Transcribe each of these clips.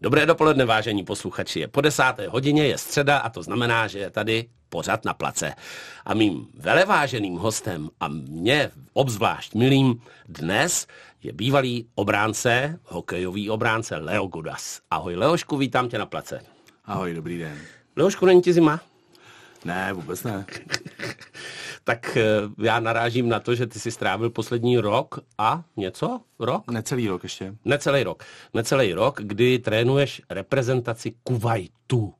Dobré dopoledne, vážení posluchači. Je po desáté hodině, je středa a to znamená, že je tady pořad na place. A mým veleváženým hostem a mě obzvlášť milým dnes je bývalý obránce, hokejový obránce Leo Gudas. Ahoj Leošku, vítám tě na place. Ahoj, dobrý den. Leošku, není ti zima? Ne, vůbec ne. tak eh, já narážím na to, že ty jsi strávil poslední rok a něco? Rok? Necelý rok ještě. Necelý rok. Necelý rok, kdy trénuješ reprezentaci Kuwaitu.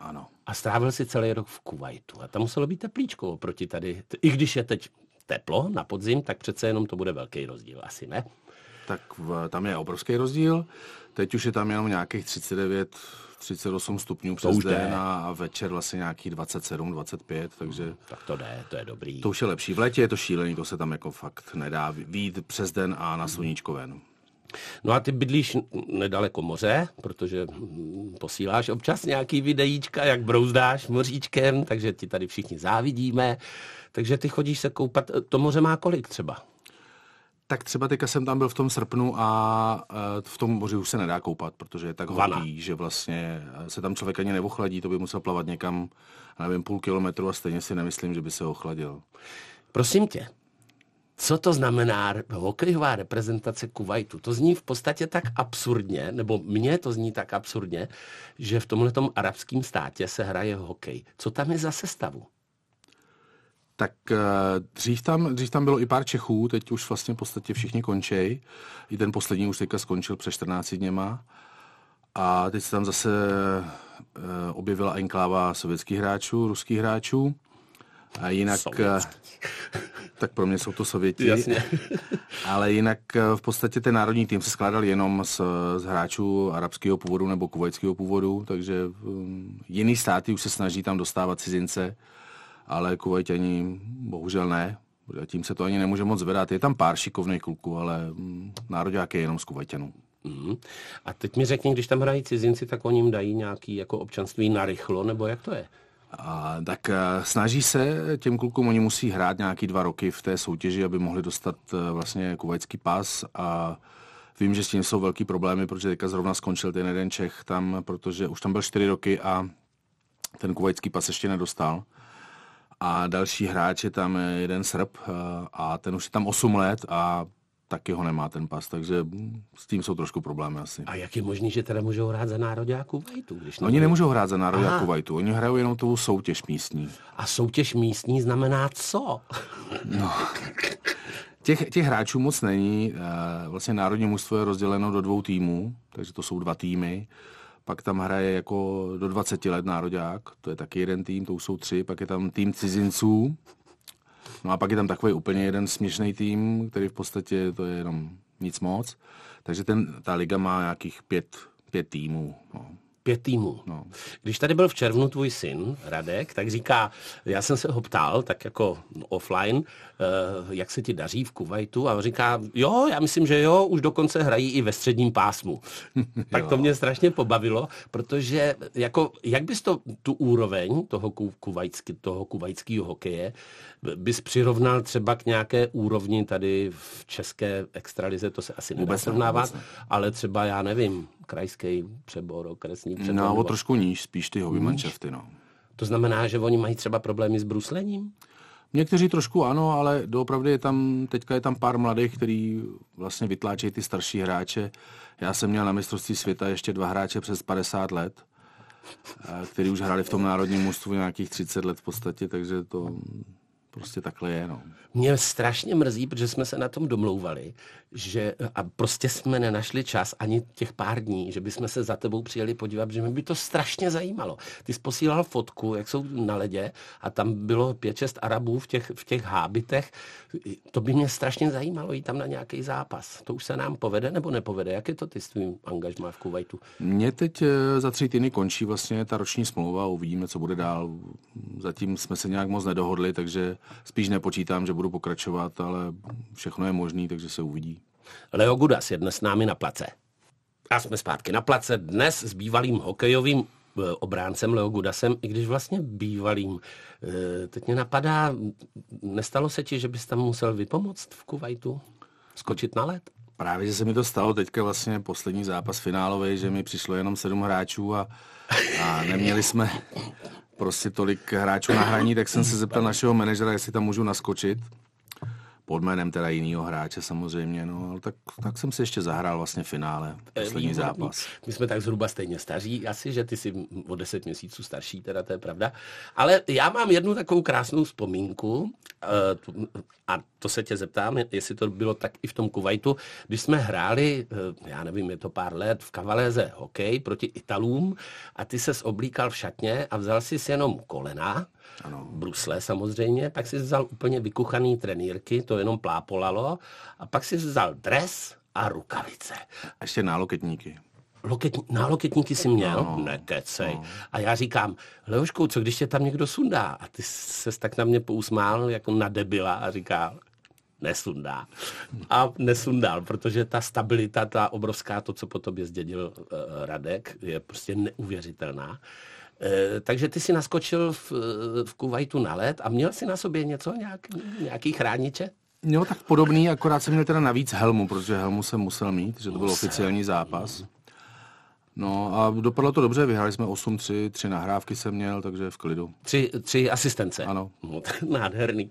Ano. A strávil si celý rok v Kuwaitu. A tam muselo být teplíčko oproti tady. I když je teď teplo na podzim, tak přece jenom to bude velký rozdíl. Asi ne? Tak v, tam je obrovský rozdíl. Teď už je tam jenom nějakých 39 38 stupňů přes den a večer vlastně nějaký 27, 25, takže... Tak to jde, to je dobrý. To už je lepší. V létě je to šílený, to se tam jako fakt nedá výjít přes den a na sluníčko ven. No a ty bydlíš nedaleko moře, protože posíláš občas nějaký videíčka, jak brouzdáš moříčkem, takže ti tady všichni závidíme. Takže ty chodíš se koupat. To moře má kolik třeba? Tak třeba teďka jsem tam byl v tom srpnu a v tom moři už se nedá koupat, protože je tak hodný, že vlastně se tam člověk ani neochladí, to by musel plavat někam, nevím, půl kilometru a stejně si nemyslím, že by se ochladil. Prosím tě, co to znamená hokejová reprezentace Kuwaitu? To zní v podstatě tak absurdně, nebo mně to zní tak absurdně, že v tomhle arabském státě se hraje hokej. Co tam je za sestavu? Tak eh, dřív tam, dřív tam bylo i pár Čechů, teď už vlastně v podstatě všichni končej. I ten poslední už teďka skončil před 14 dněma. A teď se tam zase uh, objevila enkláva sovětských hráčů, ruských hráčů. A jinak, uh, tak pro mě jsou to Sověti. Jasně. ale jinak v podstatě ten národní tým se skládal jenom z, z hráčů arabského původu nebo kuvajského původu, takže um, jiný státy už se snaží tam dostávat cizince ale Kuvajťani bohužel ne. Tím se to ani nemůže moc zvedat. Je tam pár šikovných kluků, ale mm, národák je jenom z Kuvajťanů. Mm. A teď mi řekni, když tam hrají cizinci, tak oni jim dají nějaký jako občanství narychlo, nebo jak to je? A, tak a, snaží se těm klukům, oni musí hrát nějaký dva roky v té soutěži, aby mohli dostat a, vlastně kuvajský pas a vím, že s tím jsou velký problémy, protože teďka zrovna skončil ten jeden Čech tam, protože už tam byl čtyři roky a ten kuvajský pas ještě nedostal a další hráč je tam jeden Srb eh, a ten už je tam 8 let a taky ho nemá ten pas, takže s tím jsou trošku problémy asi. A jak je možné, že teda můžou hrát za nároďáku Vajtu? Když Oni nemůžou hrát za nároďáku Vajtu, oni hrajou jenom tou soutěž místní. A soutěž místní znamená co? No. Těch, těch hráčů moc není. Eh, vlastně národní mužstvo je rozděleno do dvou týmů, takže to jsou dva týmy. Pak tam hraje jako do 20 let nároďák, to je taky jeden tým, to už jsou tři, pak je tam tým cizinců, no a pak je tam takový úplně jeden směšný tým, který v podstatě to je jenom nic moc. Takže ten, ta liga má nějakých pět, pět týmů. No pět týmů. No. Když tady byl v červnu tvůj syn, Radek, tak říká, já jsem se ho ptal, tak jako offline, jak se ti daří v Kuwaitu a on říká, jo, já myslím, že jo, už dokonce hrají i ve středním pásmu. tak to mě strašně pobavilo, protože jako, jak bys to, tu úroveň toho, kuvajský, toho kuvajského hokeje bys přirovnal třeba k nějaké úrovni tady v české extralize, to se asi nedá srovnávat, ale třeba, já nevím, krajský přebor, okresní přebor. No, o trošku níž, spíš ty hobby manšafty, no. To znamená, že oni mají třeba problémy s bruslením? Někteří trošku ano, ale doopravdy je tam, teďka je tam pár mladých, který vlastně vytláčejí ty starší hráče. Já jsem měl na mistrovství světa ještě dva hráče přes 50 let, který už hráli v tom národním mužstvu nějakých 30 let v podstatě, takže to prostě takhle je, no. Mě strašně mrzí, protože jsme se na tom domlouvali, že a prostě jsme nenašli čas ani těch pár dní, že bychom se za tebou přijeli podívat, že mi by to strašně zajímalo. Ty jsi posílal fotku, jak jsou na ledě a tam bylo pět, šest Arabů v těch, v těch hábitech. To by mě strašně zajímalo jít tam na nějaký zápas. To už se nám povede nebo nepovede? Jak je to ty s tvým angažmá v Kuwaitu? Mně teď eh, za tři týdny končí vlastně ta roční smlouva, uvidíme, co bude dál. Zatím jsme se nějak moc nedohodli, takže spíš nepočítám, že budu pokračovat, ale všechno je možné, takže se uvidí. Leo Gudas je dnes s námi na place. A jsme zpátky na place dnes s bývalým hokejovým eh, obráncem Leo Gudasem, i když vlastně bývalým. Eh, teď mě napadá, nestalo se ti, že bys tam musel vypomoct v Kuwaitu? Skočit na led? Právě, že se mi to stalo teďka vlastně poslední zápas finálový, že mi přišlo jenom sedm hráčů a, a neměli jsme prostě tolik hráčů na hraní, tak jsem se zeptal našeho manažera, jestli tam můžu naskočit pod jménem teda jiného hráče samozřejmě, no, ale tak, tak jsem si ještě zahrál vlastně finále, poslední zápas. My jsme tak zhruba stejně staří, asi, že ty jsi o deset měsíců starší, teda to je pravda. Ale já mám jednu takovou krásnou vzpomínku eh, a to se tě zeptám, jestli to bylo tak i v tom Kuwaitu, když jsme hráli, eh, já nevím, je to pár let, v Kavaléze hokej proti Italům a ty se oblíkal v šatně a vzal si jenom kolena, ano. brusle samozřejmě, pak si vzal úplně vykuchaný trenýrky, to jenom plápolalo, a pak si vzal dres a rukavice. A ještě náloketníky. Loket, náloketníky si měl? No, Nekecej. No. A já říkám, Leošku, co když tě tam někdo sundá? A ty se tak na mě pousmál, jako na debila a říkal, nesundá. A nesundal, protože ta stabilita, ta obrovská, to, co po tobě zdědil uh, Radek, je prostě neuvěřitelná. E, takže ty si naskočil v, v Kuwaitu na let a měl si na sobě něco, nějak, nějaký chrániče? Jo, tak podobný, akorát jsem měl teda navíc helmu, protože helmu jsem musel mít, že to byl oficiální zápas. No a dopadlo to dobře, vyhráli jsme 8-3, tři nahrávky jsem měl, takže v klidu. Tři, tři asistence? Ano. No, nádherný.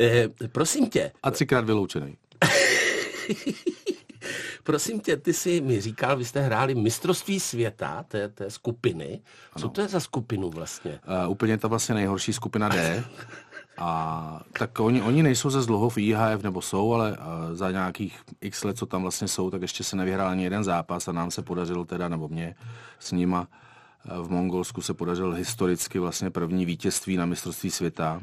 E, prosím tě. A třikrát vyloučený. Prosím tě, ty jsi mi říkal, vy jste hráli mistrovství světa té, té skupiny. Co ano. to je za skupinu vlastně? Uh, úplně ta vlastně nejhorší skupina D. A tak oni, oni nejsou ze dlouho v IHF, nebo jsou, ale uh, za nějakých x let, co tam vlastně jsou, tak ještě se nevyhrál ani jeden zápas a nám se podařilo teda, nebo mě s nima v Mongolsku se podařil historicky vlastně první vítězství na mistrovství světa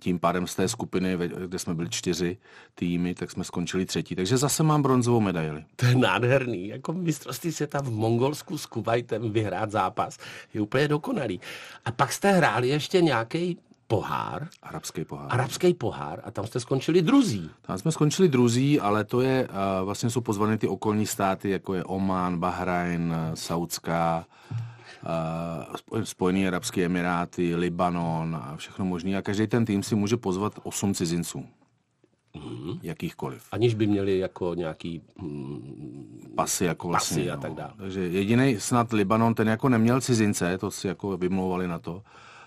tím pádem z té skupiny, kde jsme byli čtyři týmy, tak jsme skončili třetí. Takže zase mám bronzovou medaili. To je nádherný. Jako mistrovství světa v Mongolsku s Kuwaitem vyhrát zápas je úplně dokonalý. A pak jste hráli ještě nějaký pohár. Arabský pohár. Arabský pohár a tam jste skončili druzí. Tam jsme skončili druzí, ale to je, uh, vlastně jsou pozvané ty okolní státy, jako je Oman, Bahrajn, Saudská, uh, Spojené arabské emiráty, Libanon a všechno možné. A každý ten tým si může pozvat osm cizinců. Mm-hmm. Jakýchkoliv. Aniž by měli jako nějaký mm, pasy, jako vlastně, pasy a no. tak dále. Takže jediný snad Libanon, ten jako neměl cizince, to si jako vymlouvali na to.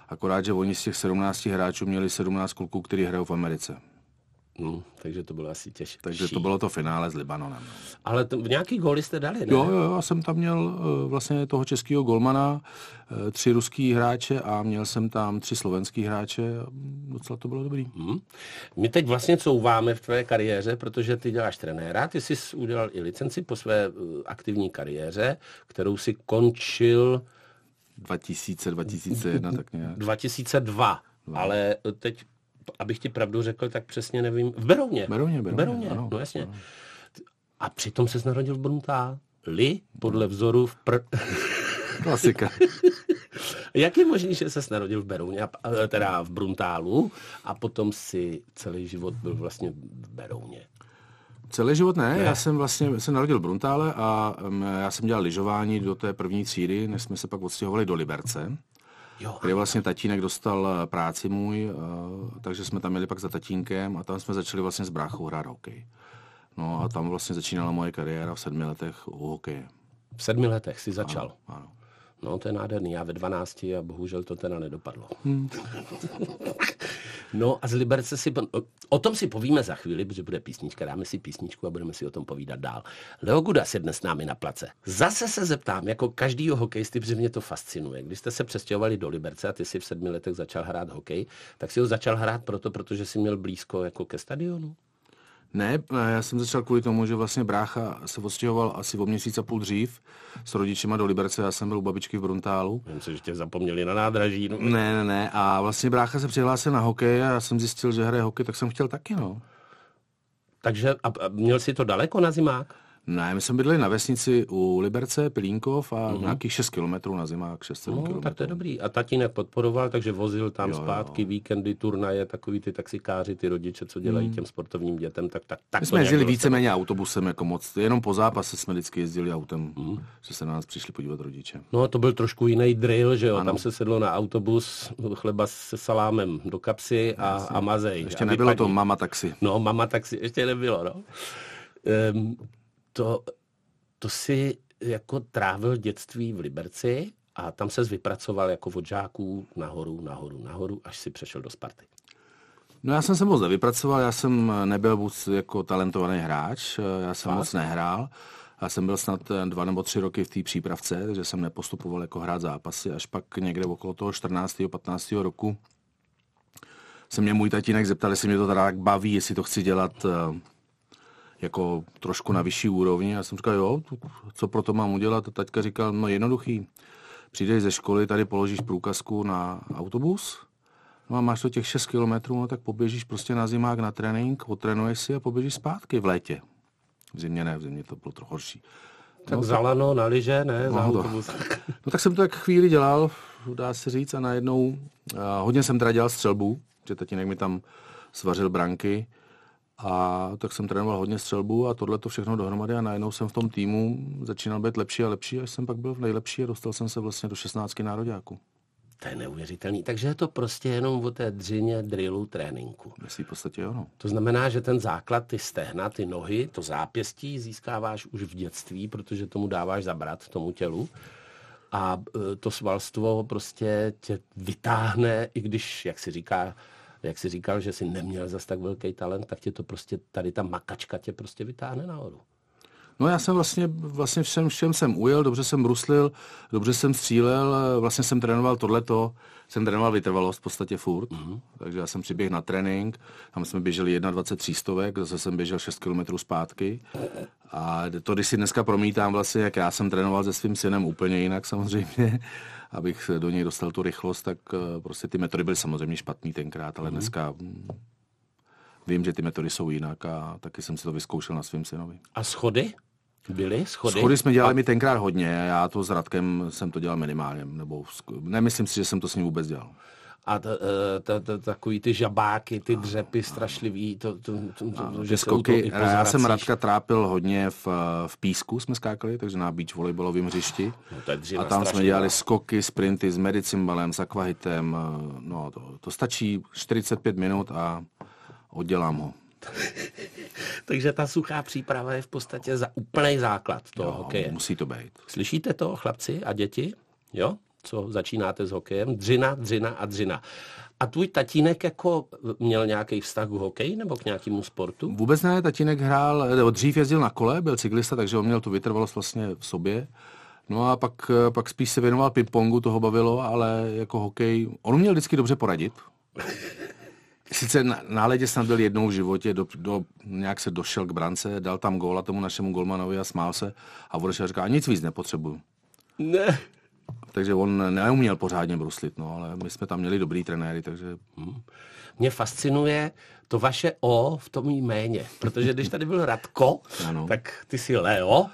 Akorát, že oni z těch 17 hráčů měli 17 kluků, kteří hrajou v Americe. Hmm, takže to bylo asi těžké. Takže to bylo to finále s Libanonem. No. Ale to, v nějaký góly jste dali, ne? Jo, jo, já jsem tam měl uh, vlastně toho českého golmana, uh, tři ruský hráče a měl jsem tam tři slovenský hráče. Docela to bylo dobrý. Hmm. My teď vlastně couváme v tvé kariéře, protože ty děláš trenéra, ty jsi udělal i licenci po své uh, aktivní kariéře, kterou si končil 2000, 2001, tak nějak. 2002. No. Ale teď abych ti pravdu řekl, tak přesně nevím. V Berouně. Berouně, Berouně. Berouně, ano, no jasně. Ano. A přitom se narodil v Bruntá. Li, podle vzoru v pr... Klasika. Jak je možné, že se narodil v Berouně, teda v Bruntálu, a potom si celý život byl vlastně v Berouně? Celý život ne, ne. já jsem vlastně se narodil v Bruntále a um, já jsem dělal lyžování do té první třídy, než jsme se pak odstěhovali do Liberce. Jo, kde vlastně tatínek dostal eh, práci můj, uh, takže jsme tam měli pak za tatínkem a tam jsme začali vlastně s bráchou hrát hokej. No a tam vlastně začínala moje kariéra v sedmi letech u hokeje. V sedmi letech si začal? Ano, ano. No, to je nádherný. Já ve 12 a bohužel to teda nedopadlo. Hmm. no a z Liberce si... O tom si povíme za chvíli, protože bude písnička. Dáme si písničku a budeme si o tom povídat dál. Leo Gudas je dnes s námi na place. Zase se zeptám, jako každýho hokejisty, protože mě to fascinuje. Když jste se přestěhovali do Liberce a ty si v sedmi letech začal hrát hokej, tak si ho začal hrát proto, protože si měl blízko jako ke stadionu? Ne, já jsem začal kvůli tomu, že vlastně brácha se odstěhoval asi o měsíc a půl dřív s rodičima do Liberce, já jsem byl u babičky v Bruntálu. Jen se ještě zapomněli na nádraží. No. Ne, ne, ne, a vlastně brácha se přihlásil na hokej a já jsem zjistil, že hraje hokej, tak jsem chtěl taky, no. Takže a, a měl jsi to daleko na zimák? Ne, my jsme bydleli na vesnici u Liberce, Pilínkov a uh-huh. nějakých 6 kilometrů na zimák, 6 no, kilometrů. tak to je dobrý. A tatínek podporoval, takže vozil tam jo, zpátky jo. víkendy, turnaje, takový ty taxikáři, ty rodiče, co dělají hmm. těm sportovním dětem, tak, tak, tak My jsme jezdili víceméně autobusem, jako moc, jenom po zápase jsme vždycky jezdili autem, hmm. že se na nás přišli podívat rodiče. No to byl trošku jiný drill, že jo, ano. tam se sedlo na autobus, chleba se salámem do kapsy a, a mazej. Ještě nebylo to mama taxi. No, mama taxi ještě nebylo, no. Um, to, to si jako trávil dětství v Liberci a tam se vypracoval jako od žáků nahoru, nahoru, nahoru, až si přešel do Sparty. No já jsem se moc nevypracoval, já jsem nebyl moc jako talentovaný hráč, já jsem Fakt? moc nehrál. Já jsem byl snad dva nebo tři roky v té přípravce, takže jsem nepostupoval jako hrát zápasy. Až pak někde okolo toho 14. 15. roku se mě můj tatínek zeptal, jestli mě to teda tak baví, jestli to chci dělat eh, jako trošku na vyšší úrovni. Já jsem říkal, jo, co pro to mám udělat? A taťka říkal, no jednoduchý, přijdeš ze školy, tady položíš průkazku na autobus, no a máš to těch 6 kilometrů, no tak poběžíš prostě na zimák na trénink, otrénuješ si a poběžíš zpátky v létě. V zimě ne, v zimě to bylo trochu horší. Tak no, zalano na liže, ne? No, za autobus. no tak jsem to tak chvíli dělal, dá se říct, a najednou a hodně jsem teda dělal střelbu, že tatínek mi tam svařil branky a tak jsem trénoval hodně střelbu a tohle to všechno dohromady a najednou jsem v tom týmu začínal být lepší a lepší, až jsem pak byl v nejlepší a dostal jsem se vlastně do 16 nároďáku. To je neuvěřitelný. Takže je to prostě jenom o té dřině, drillu, tréninku. Myslí v podstatě ano. To znamená, že ten základ, ty stehna, ty nohy, to zápěstí získáváš už v dětství, protože tomu dáváš zabrat tomu tělu. A e, to svalstvo prostě tě vytáhne, i když, jak si říká, jak si říkal, že si neměl zas tak velký talent, tak tě to prostě, tady ta makačka tě prostě vytáhne nahoru. No já jsem vlastně, vlastně všem, všem jsem ujel, dobře jsem bruslil, dobře jsem střílel, vlastně jsem trénoval tohleto, jsem trénoval vytrvalost v podstatě furt, mm-hmm. takže já jsem přiběhl na trénink, tam jsme běželi 21 stovek, zase jsem běžel 6 km zpátky a to, když si dneska promítám vlastně, jak já jsem trénoval se svým synem úplně jinak samozřejmě, abych do něj dostal tu rychlost, tak eh, prostě ty metody byly samozřejmě špatný tenkrát, ale mm-hmm. dneska hm, vím, že ty metody jsou jinak a taky jsem si to vyzkoušel na svým synovi. A schody? Byly schody? Schody jsme dělali a... mi tenkrát hodně, já to s Radkem jsem to dělal minimálně, nebo nemyslím si, že jsem to s ním vůbec dělal. A t, eh, t, t, takový ty žabáky, ty dřepy strašlivý, to, to, to, to, to že skoky, já jsem Radka trápil hodně v, v písku, jsme skákali, takže na beach volejbalovém hřišti. No, a tam jsme dělali skoky, sprinty s medicimbalem, s akvahitem, eh, no to, to stačí 45 minut a oddělám ho. Takže ta suchá příprava je v podstatě za úplný základ toho jo, hokeje. Musí to být. Slyšíte to, chlapci a děti? Jo? Co začínáte s hokejem? Dřina, dřina a dřina. A tvůj tatínek jako měl nějaký vztah k hokeji nebo k nějakému sportu? Vůbec ne, tatínek hrál, dřív jezdil na kole, byl cyklista, takže on měl tu vytrvalost vlastně v sobě. No a pak, pak spíš se věnoval ping-pongu, toho bavilo, ale jako hokej, on měl vždycky dobře poradit. Sice na, na ledě snad byl jednou v životě, do, do, nějak se došel k brance, dal tam góla tomu našemu golmanovi a smál se a odešel a říká, nic víc nepotřebuju. Ne. Takže on neuměl pořádně bruslit, no, ale my jsme tam měli dobrý trenéry, takže... Hmm. Mě fascinuje to vaše O v tom jméně, protože když tady byl Radko, ano. tak ty jsi Leo,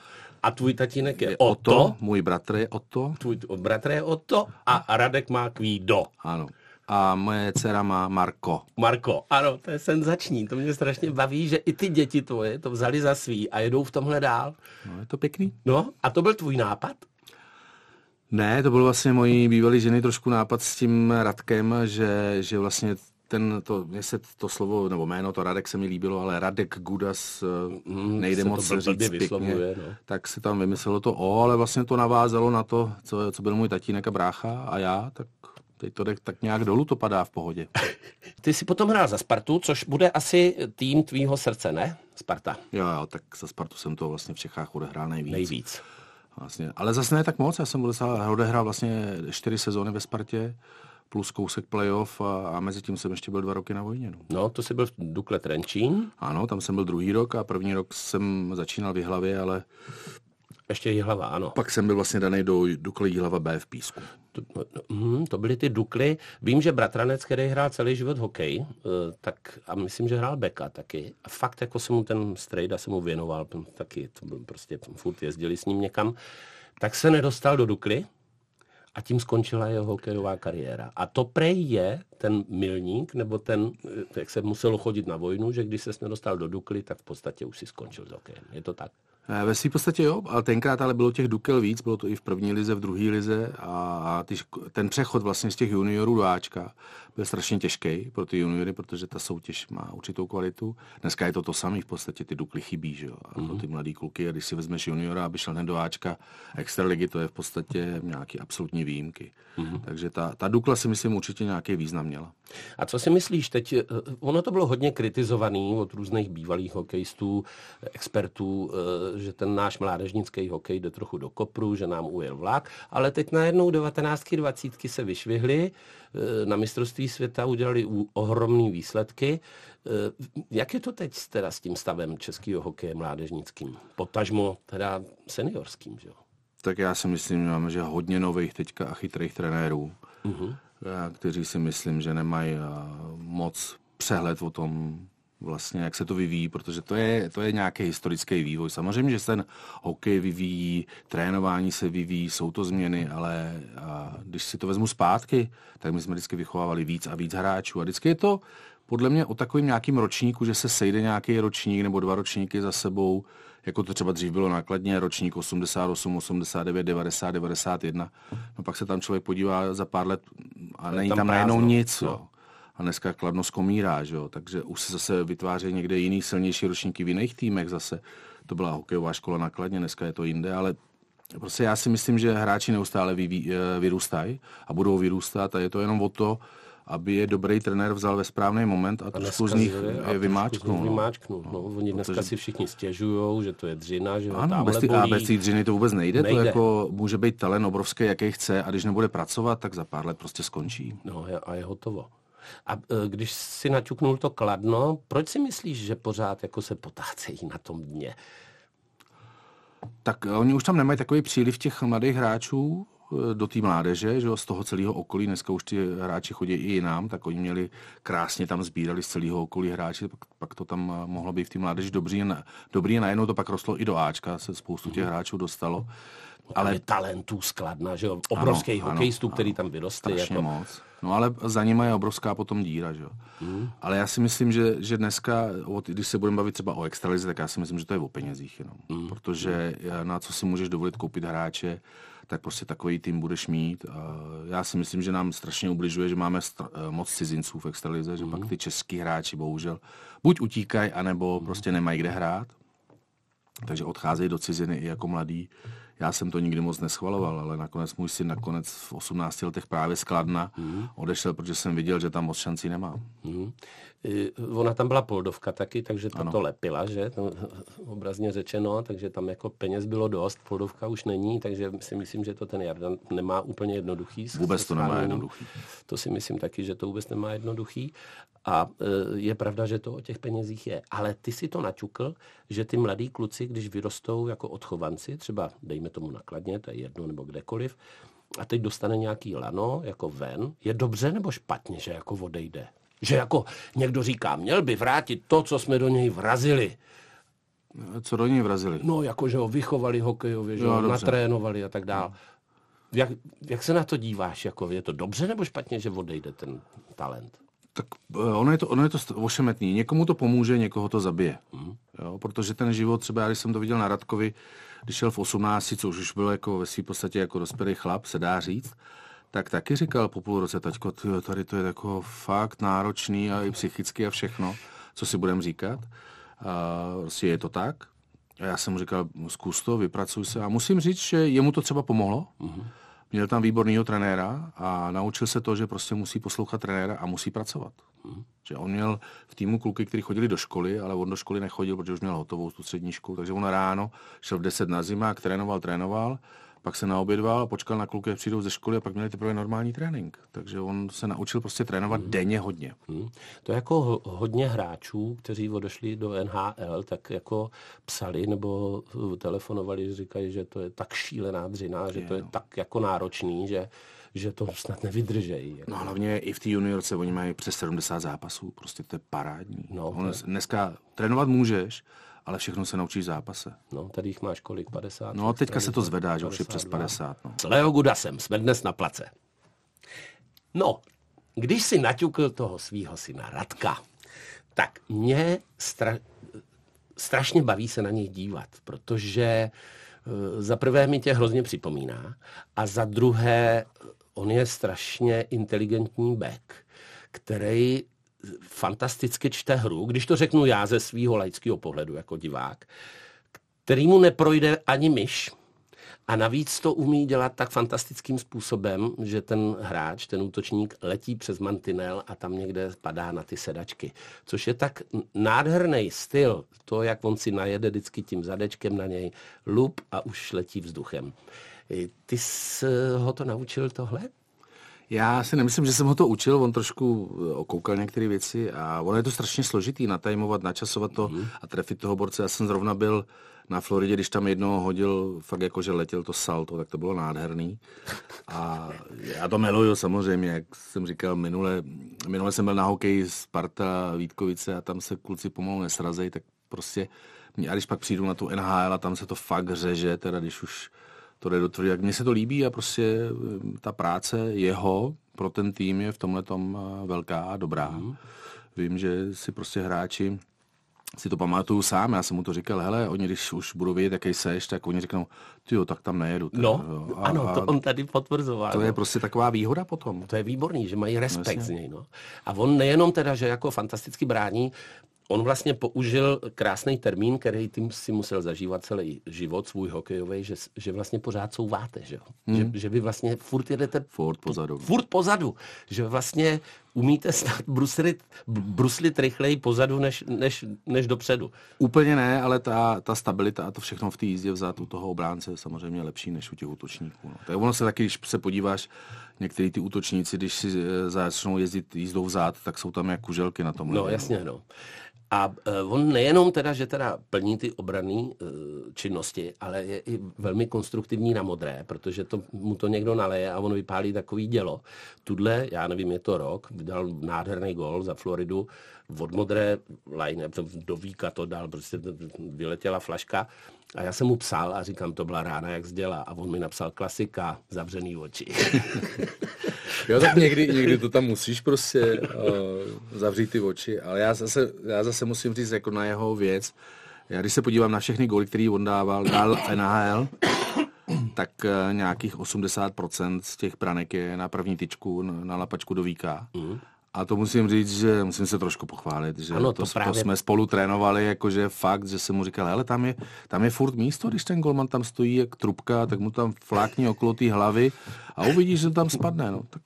a tvůj tatínek je, je Otto. Otto. Můj bratr je Otto. Tvůj bratr je Otto a Radek má Kvído. Ano a moje dcera má Marko. Marko, ano, to je senzační, to mě strašně baví, že i ty děti tvoje to vzali za svý a jedou v tomhle dál. No, je to pěkný. No, a to byl tvůj nápad? Ne, to byl vlastně mojí bývalý ženy trošku nápad s tím Radkem, že, že vlastně ten, to, mě se to slovo, nebo jméno, to Radek se mi líbilo, ale Radek Gudas mm, nejde moc to říct pěkně, no. tak se tam vymyslelo to O, ale vlastně to navázalo na to, co, co byl můj tatínek a brácha a já, tak Teď to jde tak nějak dolů, to padá v pohodě. Ty si potom hrál za Spartu, což bude asi tým tvýho srdce, ne? Sparta. Jo, jo, tak za Spartu jsem to vlastně v Čechách odehrál nejvíc. Nejvíc. Vlastně. Ale zase ne tak moc, já jsem odehrál vlastně čtyři sezóny ve Spartě, plus kousek playoff a, a mezi tím jsem ještě byl dva roky na vojně. No, no to jsi byl v Dukle Trenčín? Ano, tam jsem byl druhý rok a první rok jsem začínal v hlavě, ale ještě Jihlava, ano. Pak jsem byl vlastně daný do Dukly Jihlava B v Písku. To, no, hm, to byly ty Dukly. Vím, že bratranec, který hrál celý život hokej, eh, tak a myslím, že hrál beka taky. A fakt jako se mu ten strejda se mu věnoval, taky to byl prostě, furt jezdili s ním někam. Tak se nedostal do Dukly, a tím skončila jeho hokejová kariéra. A to prej je ten milník, nebo ten, jak se muselo chodit na vojnu, že když se nedostal do Dukly, tak v podstatě už si skončil s hokejem. Je to tak? Eh, ve své podstatě jo, ale tenkrát ale bylo těch dukel víc, bylo to i v první lize, v druhé lize a ty, ten přechod vlastně z těch juniorů do Ačka byl strašně těžký pro ty juniory, protože ta soutěž má určitou kvalitu. Dneska je to to samé, v podstatě ty dukly chybí, že jo, a pro mhm. ty mladý kluky, a když si vezmeš juniora, aby šel hned do Ačka extraligy, to je v podstatě nějaký absolutní výjimky. Mm-hmm. Takže ta, ta dukla si myslím určitě nějaký význam měla. A co si myslíš teď, eh, ono to bylo hodně kritizovaný od různých bývalých hokejistů, expertů, eh, že ten náš mládežnický hokej jde trochu do kopru, že nám ujel vlak, ale teď najednou 19. 20. se vyšvihly, eh, na mistrovství světa udělali ohromné výsledky. Jak je to teď teda s tím stavem českého hokeje mládežnickým? Potažmo teda seniorským, že jo? Tak já si myslím, že máme že hodně nových teďka a chytrých trenérů, uh-huh. kteří si myslím, že nemají moc přehled o tom, vlastně, jak se to vyvíjí, protože to je, to je nějaký historický vývoj. Samozřejmě, že se ten hokej vyvíjí, trénování se vyvíjí, jsou to změny, ale a když si to vezmu zpátky, tak my jsme vždycky vychovávali víc a víc hráčů. A vždycky je to podle mě o takovým nějakým ročníku, že se sejde nějaký ročník nebo dva ročníky za sebou, jako to třeba dřív bylo nákladně, ročník 88, 89, 90, 91. No pak se tam člověk podívá za pár let a není tam, tam najednou nic. Jo. A dneska Kladno skomírá, že jo? takže už se zase vytváří někde jiný silnější ročníky v jiných týmech zase. To byla hokejová škola nakladně, dneska je to jinde, ale prostě já si myslím, že hráči neustále vyví, eh, vyrůstají a budou vyrůstat a je to jenom o to, aby je dobrý trenér vzal ve správný moment a, a trošku z nich je vymáčknul. No. vymáčknul. No. Oni dneska Protože... si všichni stěžují, že to je dřina, že ano, bez, ty, a bez té dřiny to vůbec nejde. nejde. To jako může být talent obrovský, jaký chce a když nebude pracovat, tak za pár let prostě skončí. No a je hotovo. A e, když si naťuknul to kladno, proč si myslíš, že pořád jako se potácejí na tom dně? Tak oni už tam nemají takový příliv těch mladých hráčů, Eh, do té mládeže, že z toho celého okolí, dneska už ty hráči chodí i jinam, tak oni měli krásně tam sbírali z celého okolí hráči, pak, pak to tam mohlo být v té mládeži dobrý, dobrý a najednou to pak rostlo i do Ačka, se spoustu těch hráčů dostalo. Ale talentů skladna, že jo, obrovských hokejistů, ano, který tam vyrostli. Jako... moc. No ale za nimi je obrovská potom díra, že jo. Mm. Ale já si myslím, že, že dneska, když se budeme bavit třeba o extralize, tak já si myslím, že to je o penězích jenom. Mm. Protože na co si můžeš dovolit koupit hráče, tak prostě takový tým budeš mít. Já si myslím, že nám strašně ubližuje, že máme str- moc cizinců v extralize, že mm. pak ty český hráči bohužel buď utíkají, anebo mm. prostě nemají kde hrát. Takže odcházejí do ciziny i jako mladí. Já jsem to nikdy moc neschvaloval, ale nakonec můj syn nakonec v 18 letech právě skladna mm. odešel, protože jsem viděl, že tam moc šancí nemá. Mm. Ona tam byla poldovka taky, takže to, to lepila, že? To, obrazně řečeno, takže tam jako peněz bylo dost, poldovka už není, takže si myslím, že to ten Jardan nemá úplně jednoduchý. Vůbec to nemá jednoduchý. To si myslím taky, že to vůbec nemá jednoduchý. A e, je pravda, že to o těch penězích je. Ale ty si to naťukl, že ty mladí kluci, když vyrostou jako odchovanci, třeba dejme tomu nakladně, to je jedno nebo kdekoliv, a teď dostane nějaký lano jako ven, je dobře nebo špatně, že jako odejde? Že jako někdo říká, měl by vrátit to, co jsme do něj vrazili. Co do něj vrazili? No, jako že ho vychovali hokejově, že jo, ho natrénovali a tak dále. Jak, jak se na to díváš? Jako, je to dobře nebo špatně, že odejde ten talent? Tak eh, ono je to, ono je to ošemetný. Někomu to pomůže, někoho to zabije. Mm. Jo, protože ten život, třeba já když jsem to viděl na Radkovi, když šel v 18, co už byl jako ve své podstatě jako dospělý chlap, se dá říct, tak taky říkal po půl roce, taťko, tyjo, tady to je jako fakt náročný a i psychicky a všechno, co si budeme říkat. A prostě je to tak. A já jsem mu říkal, zkus to, vypracuj se. A musím říct, že jemu to třeba pomohlo. Mm-hmm. Měl tam výborného trenéra a naučil se to, že prostě musí poslouchat trenéra a musí pracovat. Mm-hmm. Že on měl v týmu kluky, kteří chodili do školy, ale on do školy nechodil, protože už měl hotovou tu střední školu. Takže on ráno šel v 10 na zimák, trénoval, trénoval pak se naobědval a počkal na kluky, přijdou ze školy a pak měli teprve normální trénink. Takže on se naučil prostě trénovat hmm. denně hodně. Hmm. To je jako hodně hráčů, kteří odešli do NHL, tak jako psali nebo telefonovali, že říkají, že to je tak šílená dřina, že je, to je no. tak jako náročný, že že to snad nevydržejí. Jako. No hlavně i v té juniorce oni mají přes 70 zápasů, prostě to je parádní. No, to je... Dneska trénovat můžeš, ale všechno se naučí v zápase. No, tady jich máš kolik, 50? No, teďka se to zvedá, že už je přes 50. No. S Leo Gudasem jsme dnes na place. No, když si naťukl toho svého syna Radka, tak mě stra... strašně baví se na něj dívat, protože eh, za prvé mi tě hrozně připomíná a za druhé on je strašně inteligentní back, který fantasticky čte hru, když to řeknu já ze svého laického pohledu jako divák, který mu neprojde ani myš, a navíc to umí dělat tak fantastickým způsobem, že ten hráč, ten útočník letí přes mantinel a tam někde padá na ty sedačky. Což je tak nádherný styl, to, jak on si najede vždycky tím zadečkem na něj, lup a už letí vzduchem. Ty jsi ho to naučil tohle? Já si nemyslím, že jsem ho to učil, on trošku eh, okoukal některé věci a ono je to strašně složitý, natajmovat, načasovat to mm. a trefit toho borce. Já jsem zrovna byl na Floridě, když tam jednou hodil, fakt jako, že letěl to salto, tak to bylo nádherný. A já to miluju samozřejmě, jak jsem říkal, minule, minule jsem byl na hokeji Sparta Vítkovice a tam se kluci pomalu nesrazejí, tak prostě, a když pak přijdu na tu NHL a tam se to fakt řeže, teda když už to jde do tvrdě. Jak mně se to líbí a prostě eh, ta práce jeho pro ten tým je v tomhle tom eh, velká a dobrá. Mm. Vím, že si prostě hráči si to pamatuju sám, já jsem mu to říkal, hele, oni když už budou vědět, jaký seš, tak oni řeknou, ty jo, tak tam nejedu. Tak, no, jo. A, ano, to on tady potvrzoval. To no. je prostě taková výhoda potom. To je výborný, že mají respekt no, z něj. No. A on nejenom teda, že jako fantasticky brání, on vlastně použil krásný termín, který tím si musel zažívat celý život svůj hokejový, že, že vlastně pořád souváte, že, hmm. že, že vy vlastně furt jedete furt pozadu. Furt pozadu, že vlastně umíte snad bruslit, bruslit rychleji pozadu než, než, než dopředu. Úplně ne, ale ta, ta stabilita a to všechno v té jízdě vzát u toho obránce je samozřejmě lepší než u těch útočníků. No. Tak ono se taky, když se podíváš, některý ty útočníci, když si eh, začnou jezdit jízdou vzad, tak jsou tam jak kuželky na tom. No jasně, no. A uh, on nejenom teda, že teda plní ty obrané uh, činnosti, ale je i velmi konstruktivní na modré, protože to, mu to někdo naleje a on vypálí takový dělo. Tudle, já nevím, je to rok, vydal nádherný gol za Floridu, od modré line, do víka to dal, prostě vyletěla flaška a já jsem mu psal a říkám, to byla rána, jak zděla. A on mi napsal klasika, zavřený oči. jo, tak někdy, někdy to tam musíš prostě uh, zavřít ty oči, ale já zase, já zase musím říct jako na jeho věc, já když se podívám na všechny góly, který on dával, dal NHL, tak uh, nějakých 80% z těch branek je na první tyčku, na lapačku do víka. Mm. A to musím říct, že musím se trošku pochválit, že ano, to, to, právě... to jsme spolu trénovali, jakože fakt, že jsem mu říkal, hele, tam je, tam je furt místo, když ten golman tam stojí jak trubka, tak mu tam flákni okolo té hlavy a uvidíš, že tam spadne, no, tak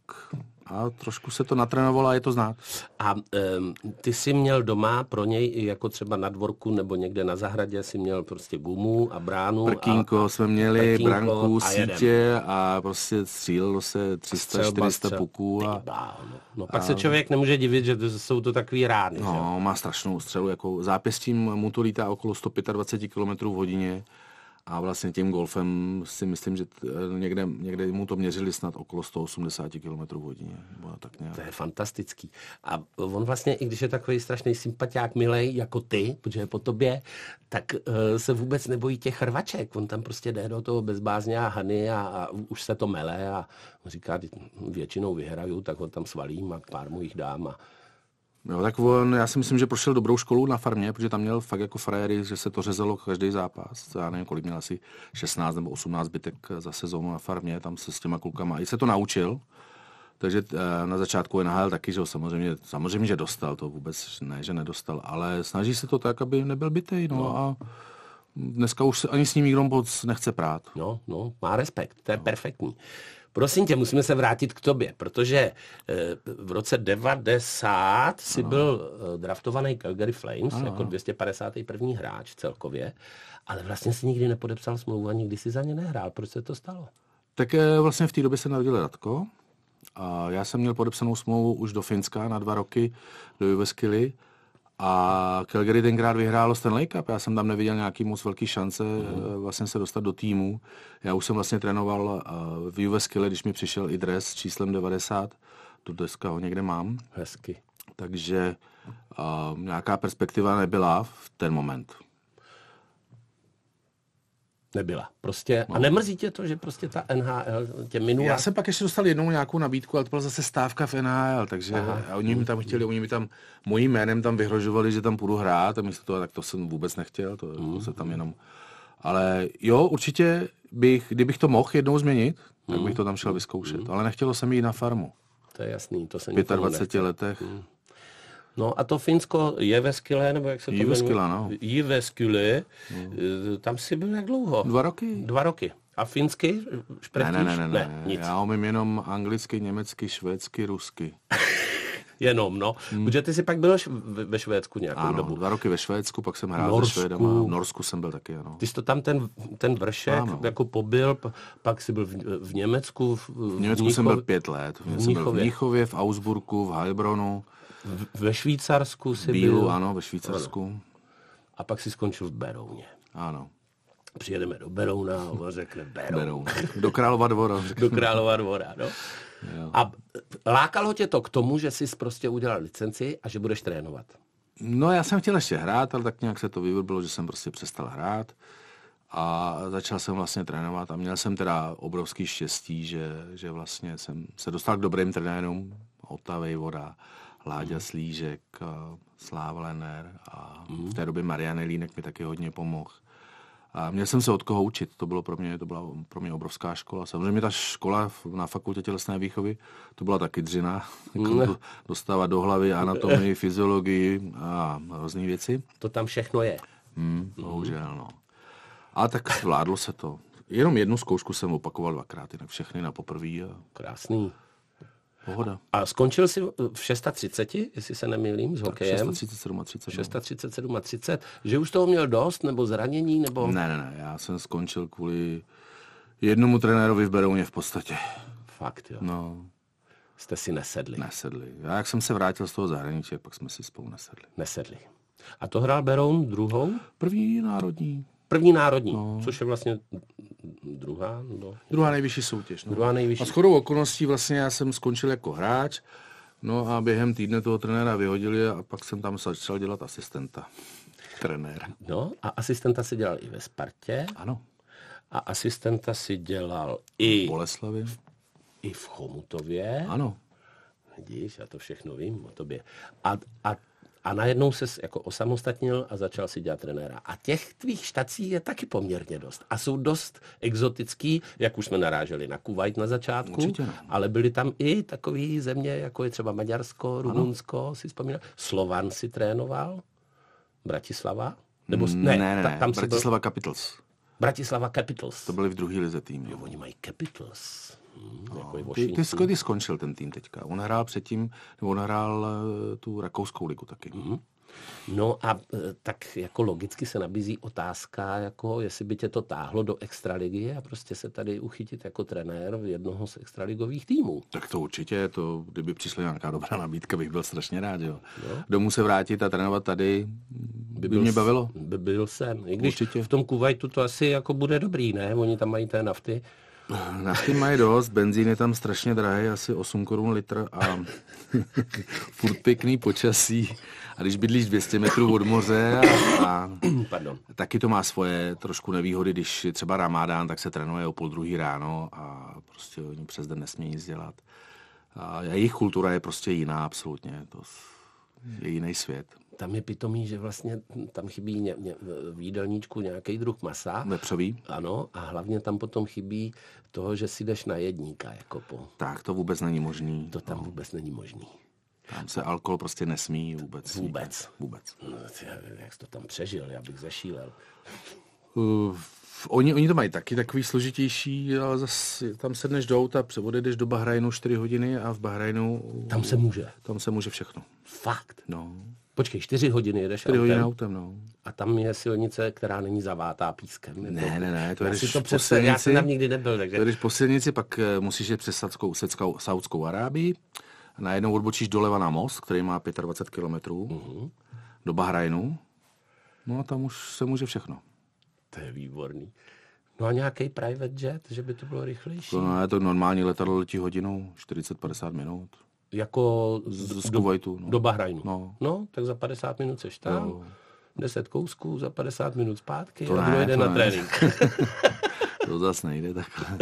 a trošku se to natrénovalo a je to znát. A um, ty jsi měl doma pro něj jako třeba na dvorku nebo někde na zahradě si měl prostě gumu a bránu. Prkínko a, jsme měli, prkínko branku, a sítě a prostě střílelo se 300-400 puků. A, no. no pak a, se člověk nemůže divit, že to jsou to takový rány. No, že? má strašnou střelu, jako zápěstím mu to lítá okolo 125 km v hodině a vlastně tím golfem si myslím, že někde, někde mu to měřili snad okolo 180 km hodině. Tak nějak. To je fantastický. A on vlastně, i když je takový strašný sympatiák, milej jako ty, protože je po tobě, tak uh, se vůbec nebojí těch hrvaček. On tam prostě jde do toho bezbázně a hany a, a už se to mele a říká, většinou vyhraju, tak ho tam svalím a pár mu jich dám a Jo, tak on, já si myslím, že prošel dobrou školu na farmě, protože tam měl fakt jako frajery, že se to řezalo každý zápas. Já nevím, kolik měl asi 16 nebo 18 zbytek za sezónu na farmě, tam se s těma klukama. I se to naučil, takže eh, na začátku NHL taky, že samozřejmě, samozřejmě, že dostal, to vůbec ne, že nedostal, ale snaží se to tak, aby nebyl bytej, no, no. a dneska už ani s ním nikdo moc nechce prát. No, no, má respekt, to je no. perfektní. Prosím tě, musíme se vrátit k tobě, protože eh, v roce 90 si ano. byl eh, draftovaný Calgary Flames ano. jako 251. hráč celkově, ale vlastně si nikdy nepodepsal smlouvu a nikdy si za ně nehrál. Proč se to stalo? Tak eh, vlastně v té době se narodil Radko a já jsem měl podepsanou smlouvu už do Finska na dva roky do Juveskily a Calgary tenkrát vyhrálo Stanley Cup. Já jsem tam neviděl nějaký moc velký šance mm. vlastně se dostat do týmu. Já už jsem vlastně trénoval eh, v US Kille, když mi přišel i dres s číslem 90. Tu dneska ho někde mám. Hezky. Takže uh, nějaká perspektiva nebyla v ten moment. Nebyla. Prostě, no. A nemrzí tě to, že prostě ta NHL tě minula? Já jsem pak ještě dostal jednou nějakou nabídku, ale to byla zase stávka v NHL, takže Aha. a oni mi tam chtěli, oni mi tam mojím jménem tam vyhrožovali, že tam půjdu hrát a místo toho, tak to jsem vůbec nechtěl, to, mm. to se tam jenom... Ale jo, určitě bych, kdybych to mohl jednou změnit, tak bych to tam šel vyzkoušet. Mm. Ale nechtělo se mi jít na farmu. To je jasný, to se V 25 letech. Mm. No a to Finsko je ve Skyle, nebo jak se to Jyväskylä, no. Jyväskylä, no. tam si byl jak dlouho? Dva roky. Dva roky. A finsky? Ne, ne, ne, ne, ne. Nic. Já umím jenom anglicky, německy, švédsky, rusky. jenom, no. Hmm. Protože ty jsi pak byl ve Švédsku nějakou ano, dobu. dva roky ve Švédsku, pak jsem hrál Norsku. se Švédama. V Norsku jsem byl taky, ano. Ty jsi to tam ten, ten vršek ano. jako pobyl, pak jsi byl v, v Německu. V, v Německu v jsem byl pět let. V jsem byl v Mnichově, v Augsburgu, v Heilbronu. Ve Švýcarsku si Bílu, byl. ano, ve Švýcarsku. Ano. A pak si skončil v Berouně. Ano. Přijedeme do Berouna a on řekne Beroun. Beroun. Do Králova dvora. do Králova dvora, no. Jo. A lákalo tě to k tomu, že jsi prostě udělal licenci a že budeš trénovat? No já jsem chtěl ještě hrát, ale tak nějak se to vyvrbilo, že jsem prostě přestal hrát a začal jsem vlastně trénovat a měl jsem teda obrovský štěstí, že, že vlastně jsem se dostal k dobrým trenérům, Otavej Voda, Láďa mm. Slížek, Sláva Lenner a mm. v té době Marianne Línek mi taky hodně pomohl. A měl jsem se od koho učit, to, bylo pro mě, to byla pro mě obrovská škola. Samozřejmě ta škola na fakultě tělesné výchovy, to byla taky dřina, jako dostávat do hlavy anatomii, fyziologii a různé věci. To tam všechno je. Hmm, bohužel, no. A tak zvládlo se to. Jenom jednu zkoušku jsem opakoval dvakrát, jinak všechny na poprví. A... Krásný. Pohoda. A skončil jsi v 630, jestli se nemýlím, s hokejem? 637 30. 637 30. Že už toho měl dost, nebo zranění, nebo... Ne, ne, ne, já jsem skončil kvůli jednomu trenérovi v Berouně v podstatě. Fakt, jo. No. Jste si nesedli. Nesedli. Já jak jsem se vrátil z toho zahraničí, pak jsme si spolu nesedli. Nesedli. A to hrál Beroun druhou? První národní. První národní, no. což je vlastně druhá? No. Druhá nejvyšší soutěž. No. Druhá nejvyšší. A shodou okolností vlastně já jsem skončil jako hráč, no a během týdne toho trenéra vyhodili a pak jsem tam začal dělat asistenta. Trenéra. No a asistenta si dělal i ve Spartě. Ano. A asistenta si dělal i... V Boleslavi. I v Chomutově. Ano. Vidíš, já to všechno vím o tobě. A, a a najednou se jako osamostatnil a začal si dělat trenéra. A těch tvých štací je taky poměrně dost. A jsou dost exotický, jak už jsme naráželi na Kuwait na začátku, Určitě, no. ale byly tam i takové země, jako je třeba Maďarsko, Rumunsko, ano. si vzpomínal. Slovan si trénoval, Bratislava? Nebo, ne, ne, ne, tam Bratislava byl... Capitals. Bratislava Capitals. To byli v druhé lize tým. Jo, oni mají Capitals. No, jako ty, ty, ty skončil ten tým teďka. On hrál předtím, nebo on hrál uh, tu rakouskou ligu taky. Mm-hmm. No a eh, tak jako logicky se nabízí otázka, jako jestli by tě to táhlo do extraligy a prostě se tady uchytit jako trenér jednoho z extraligových týmů. Tak to určitě, to, kdyby přišla nějaká dobrá nabídka, bych byl strašně rád, jo. jo. Domů se vrátit a trénovat tady, by, by mě bavilo. By byl jsem. I když určitě. v tom Kuwaitu to asi jako bude dobrý, ne? Oni tam mají té nafty. Nafty mají dost, benzín je tam strašně drahý, asi 8 korun litr a furt pěkný počasí. A když bydlíš 200 metrů od moře a, a Pardon. taky to má svoje trošku nevýhody, když je třeba ramádán, tak se trénuje o půl druhý ráno a prostě oni přes den nesmějí nic dělat. A jejich kultura je prostě jiná absolutně, to je jiný svět tam je pitomý, že vlastně tam chybí ně, ně, v jídelníčku nějaký druh masa. Vepřový. Ano, a hlavně tam potom chybí toho, že si jdeš na jedníka. Jako po... Tak, to vůbec není možný. To tam no. vůbec není možný. Tam se alkohol prostě nesmí vůbec. Vůbec. Vůbec. No, jak jsi to tam přežil, já bych zešílel. Uh, oni, oni to mají taky takový složitější, ale zase tam sedneš do auta, odjedeš do Bahrajnu 4 hodiny a v Bahrajnu... Tam se může. Tam se může všechno. Fakt? No. Počkej, čtyři hodiny jedeš 4 hodiny autem, no. A tam je silnice, která není zavátá pískem. Ne, ne, ne, ne, to je to po silnici, Já jsem tam nikdy nebyl, takže... To jdeš po silnici, pak eh, musíš jít přes Saudskou, Saudskou, Saudskou Arábii, najednou odbočíš doleva na most, který má 25 kilometrů, uh-huh. do Bahrajnu, no a tam už se může všechno. To je výborný. No a nějaký private jet, že by to bylo rychlejší? No, je to normální letadlo letí hodinu, 40-50 minut. Jako z, z Kuwaitu, no. do Bahrajnu. No. no, tak za 50 minut seš tam. Jo. 10 kousků za 50 minut zpátky To a ne, den to na ne. trénink. To zase nejde takhle.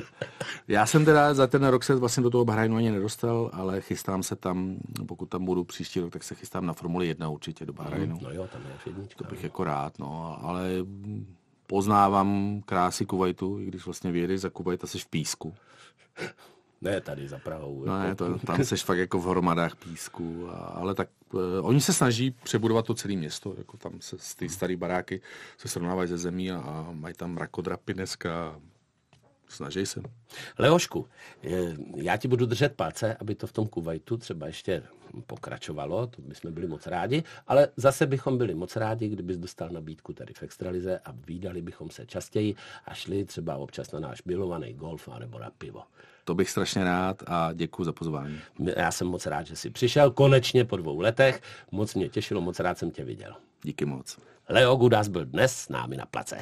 Já jsem teda za ten rok se vlastně do toho Bahrajnu ani nedostal, ale chystám se tam, pokud tam budu příští rok, tak se chystám na Formuli 1 určitě do Bahrajnu. No jo, tam je jednička. To bych jako rád, no, ale poznávám krásy Kuwaitu, i když vlastně vyjedeš za Kuwait a jsi v písku. Ne, tady za Prahou. No jako- ne, to, tam jsi fakt jako v hromadách písku, a, ale tak uh, oni se snaží přebudovat to celé město, jako tam se ty staré baráky se srovnávají ze zemí a, a mají tam rakodrapy dneska. Snaží se. Leošku, já ti budu držet palce, aby to v tom Kuwaitu třeba ještě pokračovalo, to bychom byli moc rádi, ale zase bychom byli moc rádi, kdybys dostal nabídku tady v Extralize a výdali bychom se častěji a šli třeba občas na náš milovaný golf nebo na pivo. To bych strašně rád a děkuji za pozvání. Já jsem moc rád, že jsi přišel konečně po dvou letech, moc mě těšilo, moc rád jsem tě viděl. Díky moc. Leo Gudas byl dnes s námi na place.